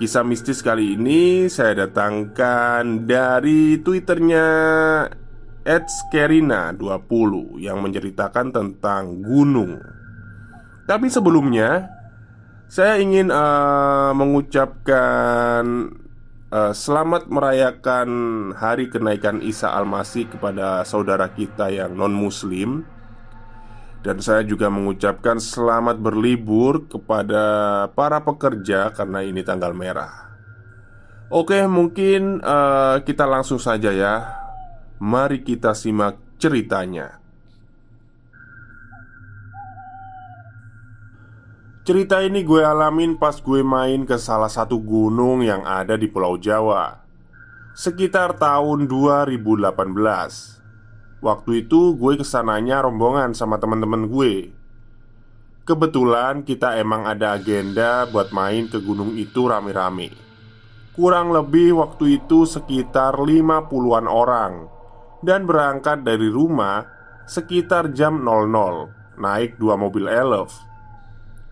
Kisah mistis kali ini saya datangkan dari twitternya @skerina20 yang menceritakan tentang gunung. Tapi sebelumnya saya ingin uh, mengucapkan uh, selamat merayakan hari kenaikan Isa Al-Masih kepada saudara kita yang non-muslim dan saya juga mengucapkan selamat berlibur kepada para pekerja karena ini tanggal merah. Oke, mungkin uh, kita langsung saja ya. Mari kita simak ceritanya. Cerita ini gue alamin pas gue main ke salah satu gunung yang ada di Pulau Jawa Sekitar tahun 2018 Waktu itu gue ke sananya rombongan sama teman-teman gue. Kebetulan kita emang ada agenda buat main ke gunung itu rame-rame. Kurang lebih waktu itu sekitar 50-an orang. Dan berangkat dari rumah sekitar jam 00 Naik dua mobil elf.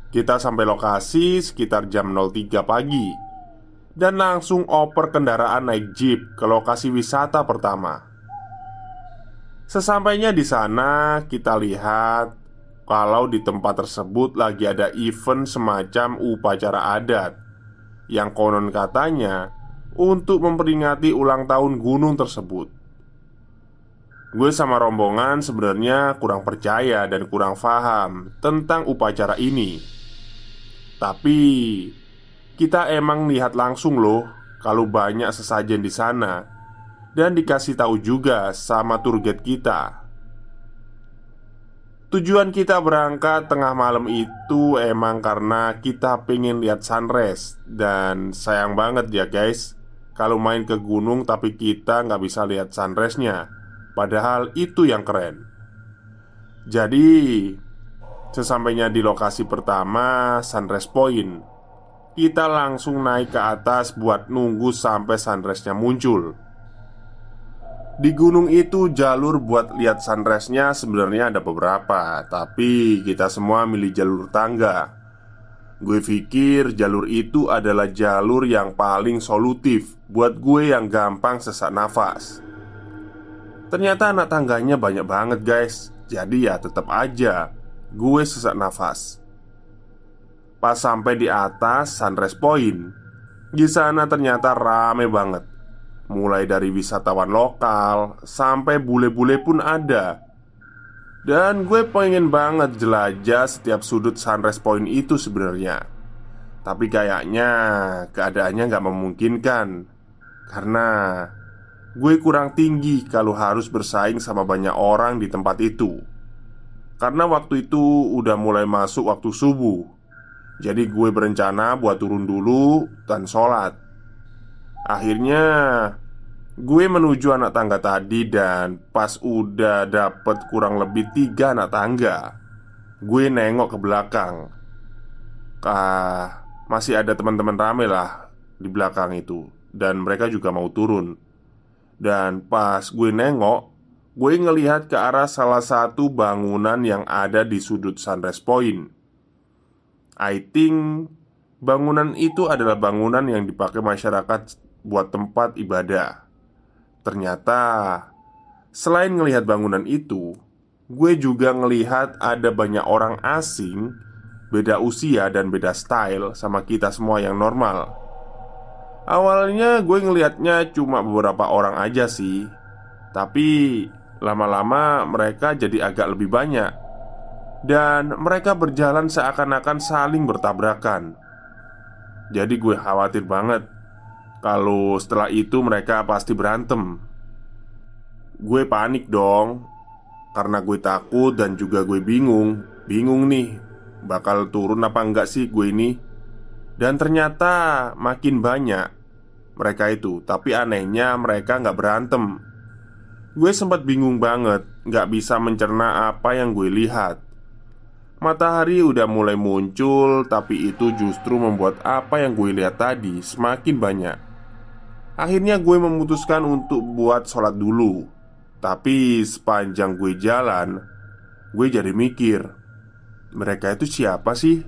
Kita sampai lokasi sekitar jam 03 pagi. Dan langsung oper kendaraan naik jeep ke lokasi wisata pertama Sesampainya di sana, kita lihat kalau di tempat tersebut lagi ada event semacam upacara adat yang konon katanya untuk memperingati ulang tahun gunung tersebut. Gue sama rombongan sebenarnya kurang percaya dan kurang paham tentang upacara ini. Tapi kita emang lihat langsung loh kalau banyak sesajen di sana dan dikasih tahu juga sama tour guide kita. Tujuan kita berangkat tengah malam itu emang karena kita pengen lihat sunrise. Dan sayang banget ya guys. Kalau main ke gunung tapi kita nggak bisa lihat sunrise-nya. Padahal itu yang keren. Jadi Sesampainya di lokasi pertama Sunrise Point Kita langsung naik ke atas buat nunggu sampai sunrise-nya muncul di gunung itu jalur buat lihat sunrise-nya sebenarnya ada beberapa Tapi kita semua milih jalur tangga. Gue pikir jalur itu adalah jalur yang paling solutif Buat gue yang gampang sesak nafas. Ternyata anak tangganya banyak banget guys. Jadi ya tetap aja Gue sesak nafas. Pas sampai di atas Sunrise Point. Di sana ternyata rame banget Mulai dari wisatawan lokal sampai bule-bule pun ada. Dan gue pengen banget jelajah setiap sudut sunrise point itu sebenarnya. Tapi kayaknya keadaannya nggak memungkinkan. Karena gue kurang tinggi kalau harus bersaing sama banyak orang di tempat itu. Karena waktu itu udah mulai masuk waktu subuh. Jadi gue berencana buat turun dulu dan sholat Akhirnya Gue menuju anak tangga tadi dan pas udah dapet kurang lebih tiga anak tangga gue nengok ke belakang. Ah, masih ada teman-teman rame lah di belakang itu, dan mereka juga mau turun. Dan pas gue nengok, gue ngelihat ke arah salah satu bangunan yang ada di sudut Sunrise Point. I think bangunan itu adalah bangunan yang dipakai masyarakat buat tempat ibadah. Ternyata, selain ngelihat bangunan itu, gue juga ngelihat ada banyak orang asing Beda usia dan beda style sama kita semua yang normal. Awalnya gue ngelihatnya cuma beberapa orang aja sih Tapi lama-lama mereka jadi agak lebih banyak. Dan mereka berjalan seakan-akan saling bertabrakan. Jadi gue khawatir banget Kalau setelah itu mereka pasti berantem. Gue panik dong karena gue takut dan juga gue bingung. Bingung nih Bakal turun apa enggak sih gue ini? Dan ternyata makin banyak Mereka itu Tapi anehnya mereka nggak berantem. Gue sempat bingung banget Nggak bisa mencerna apa yang gue lihat. Matahari udah mulai muncul Tapi itu justru membuat apa yang gue lihat tadi Semakin banyak Akhirnya gue memutuskan untuk buat sholat dulu. Tapi sepanjang gue jalan Gue jadi mikir Mereka itu siapa sih?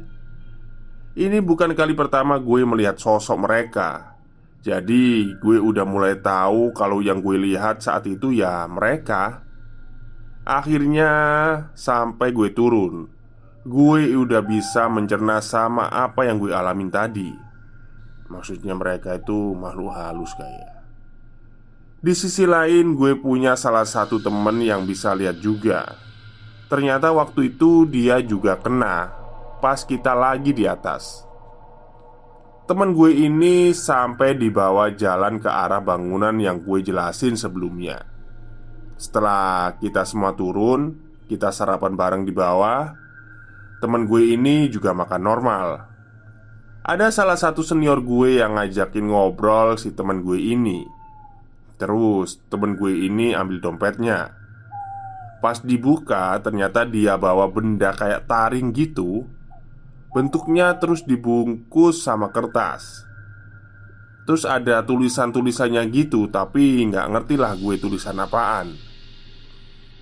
Ini bukan kali pertama gue melihat sosok mereka. Jadi gue udah mulai tahu kalau yang gue lihat saat itu ya mereka. Akhirnya sampai gue turun. Gue udah bisa mencerna sama apa yang gue alamin tadi Maksudnya mereka itu makhluk halus kayak di sisi lain, gue punya salah satu temen yang bisa lihat juga. Ternyata waktu itu dia juga kena pas kita lagi di atas. Temen gue ini sampai dibawa jalan ke arah bangunan yang gue jelasin sebelumnya. Setelah kita semua turun, kita sarapan bareng di bawah. Temen gue ini juga makan normal. Ada salah satu senior gue yang ngajakin ngobrol si temen gue ini. Terus temen gue ini ambil dompetnya. Pas dibuka ternyata dia bawa benda kayak taring gitu. Bentuknya terus dibungkus sama kertas. Terus ada tulisan-tulisannya gitu Tapi nggak ngerti lah gue tulisan apaan.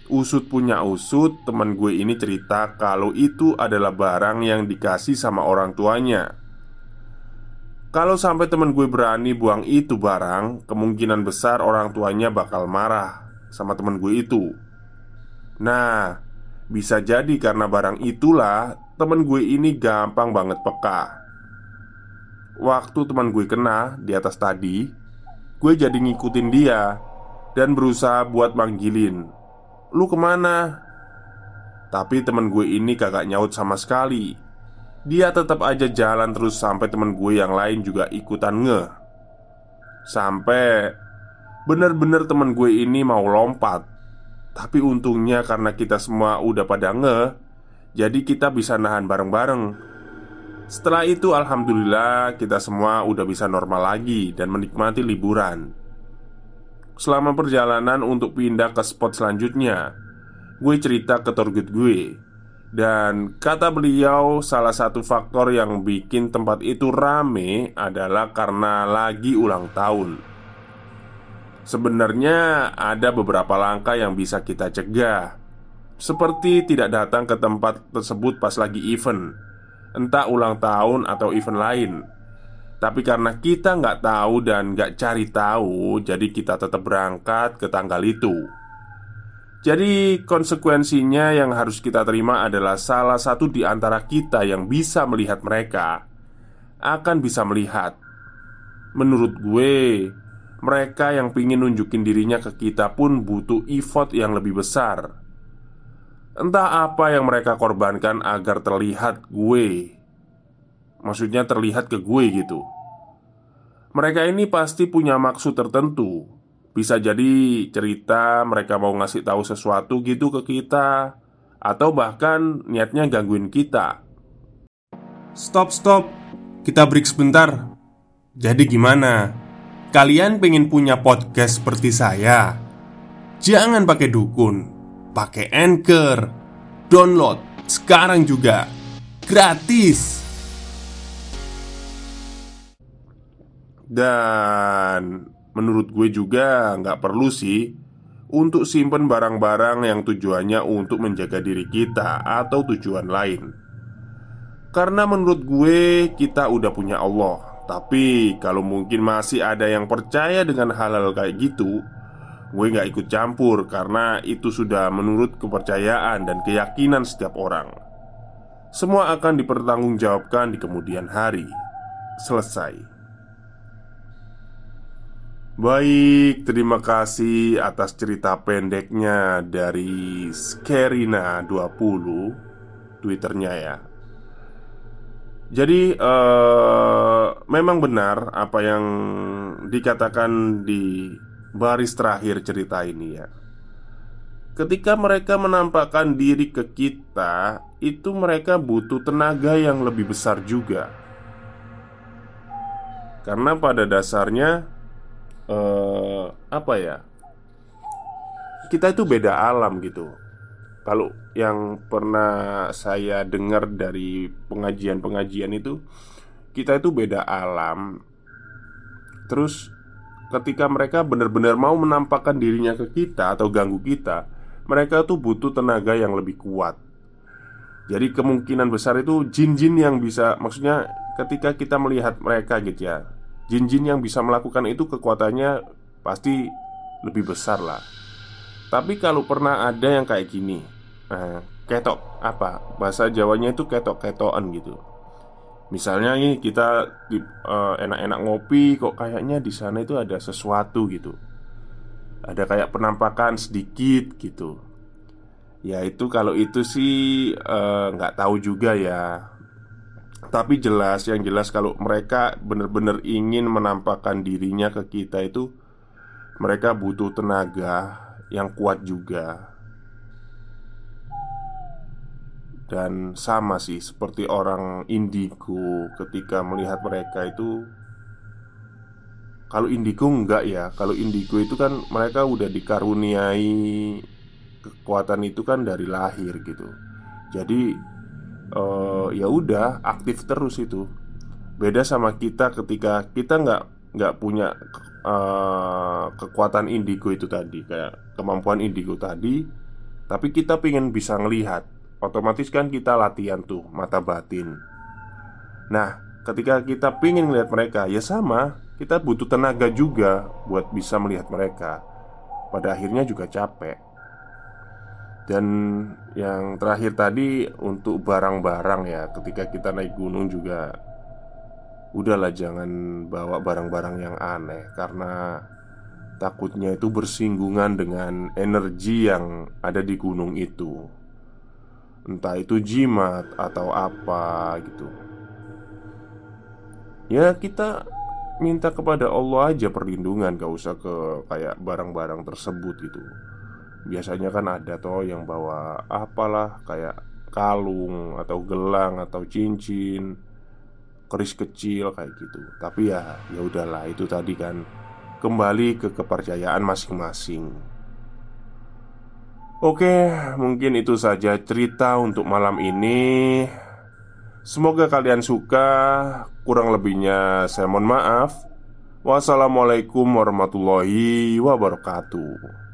Usut punya usut Temen gue ini cerita kalau itu adalah barang yang dikasih sama orang tuanya kalau sampai teman gue berani buang itu barang, kemungkinan besar orang tuanya bakal marah sama teman gue itu. Nah, bisa jadi karena barang itulah teman gue ini gampang banget peka. Waktu teman gue kena di atas tadi, gue jadi ngikutin dia dan berusaha buat manggilin. Lu ke mana? Tapi teman gue ini kagak nyaut sama sekali dia tetap aja jalan terus sampai temen gue yang lain juga ikutan nge. Sampai bener-bener temen gue ini mau lompat. Tapi untungnya karena kita semua udah pada nge Jadi kita bisa nahan bareng-bareng. Setelah itu Alhamdulillah kita semua udah bisa normal lagi Dan menikmati liburan. Selama perjalanan untuk pindah ke spot selanjutnya Gue cerita ke target gue dan kata beliau, salah satu faktor yang bikin tempat itu rame adalah karena lagi ulang tahun. Sebenarnya ada beberapa langkah yang bisa kita cegah, seperti tidak datang ke tempat tersebut pas lagi event, entah ulang tahun atau event lain. Tapi karena kita nggak tahu dan nggak cari tahu, jadi kita tetap berangkat ke tanggal itu. Jadi, konsekuensinya yang harus kita terima adalah salah satu di antara kita yang bisa melihat mereka akan bisa melihat. Menurut gue, mereka yang pingin nunjukin dirinya ke kita pun butuh effort yang lebih besar. Entah apa yang mereka korbankan agar terlihat gue, maksudnya terlihat ke gue gitu. Mereka ini pasti punya maksud tertentu bisa jadi cerita mereka mau ngasih tahu sesuatu gitu ke kita Atau bahkan niatnya gangguin kita Stop, stop Kita break sebentar Jadi gimana? Kalian pengen punya podcast seperti saya? Jangan pakai dukun Pakai Anchor Download sekarang juga gratis. Dan menurut gue juga nggak perlu sih untuk simpen barang-barang yang tujuannya untuk menjaga diri kita atau tujuan lain. Karena menurut gue kita udah punya Allah Tapi kalau mungkin masih ada yang percaya dengan hal-hal kayak gitu Gue gak ikut campur karena itu sudah menurut kepercayaan dan keyakinan setiap orang. Semua akan dipertanggungjawabkan di kemudian hari. Selesai Baik, terima kasih atas cerita pendeknya dari Skerina20 Twitternya ya jadi uh, memang benar apa yang dikatakan di baris terakhir cerita ini ya. Ketika mereka menampakkan diri ke kita, itu mereka butuh tenaga yang lebih besar juga. Karena pada dasarnya uh, apa ya? Kita itu beda alam gitu. Kalau yang pernah saya dengar dari pengajian-pengajian itu Kita itu beda alam Terus ketika mereka benar-benar mau menampakkan dirinya ke kita atau ganggu kita Mereka tuh butuh tenaga yang lebih kuat Jadi kemungkinan besar itu jin-jin yang bisa Maksudnya ketika kita melihat mereka gitu ya Jin-jin yang bisa melakukan itu kekuatannya pasti lebih besar lah Tapi kalau pernah ada yang kayak gini Nah, ketok apa bahasa Jawanya itu ketok-ketokan gitu. Misalnya ini kita enak enak-enak ngopi kok kayaknya di sana itu ada sesuatu gitu. Ada kayak penampakan sedikit gitu. Ya itu kalau itu sih nggak uh, tahu juga ya. Tapi jelas yang jelas kalau mereka benar-benar ingin menampakkan dirinya ke kita itu mereka butuh tenaga yang kuat juga. Dan sama sih seperti orang indigo ketika melihat mereka itu Kalau indigo enggak ya. Kalau indigo itu kan mereka udah dikaruniai Kekuatan itu kan dari lahir gitu. Jadi uh, ya udah aktif terus itu. Beda sama kita ketika kita nggak nggak punya uh, kekuatan indigo itu tadi Kayak kemampuan indigo tadi Tapi kita pengen bisa ngelihat. Otomatis kan kita latihan tuh mata batin. Nah ketika kita pingin melihat mereka Ya sama Kita butuh tenaga juga Buat bisa melihat mereka. Pada akhirnya juga capek Dan yang terakhir tadi Untuk barang-barang ya Ketika kita naik gunung juga Udahlah jangan bawa barang-barang yang aneh Karena Takutnya itu bersinggungan dengan energi yang ada di gunung itu. Entah itu jimat atau apa gitu. Ya kita minta kepada Allah aja perlindungan Gak usah ke kayak barang-barang tersebut gitu Biasanya kan ada toh yang bawa apalah kayak kalung atau gelang atau cincin keris kecil kayak gitu tapi ya ya udahlah itu tadi kan kembali ke kepercayaan masing-masing Oke, mungkin itu saja cerita untuk malam ini. Semoga kalian suka. Kurang lebihnya, saya mohon maaf. Wassalamualaikum warahmatullahi wabarakatuh.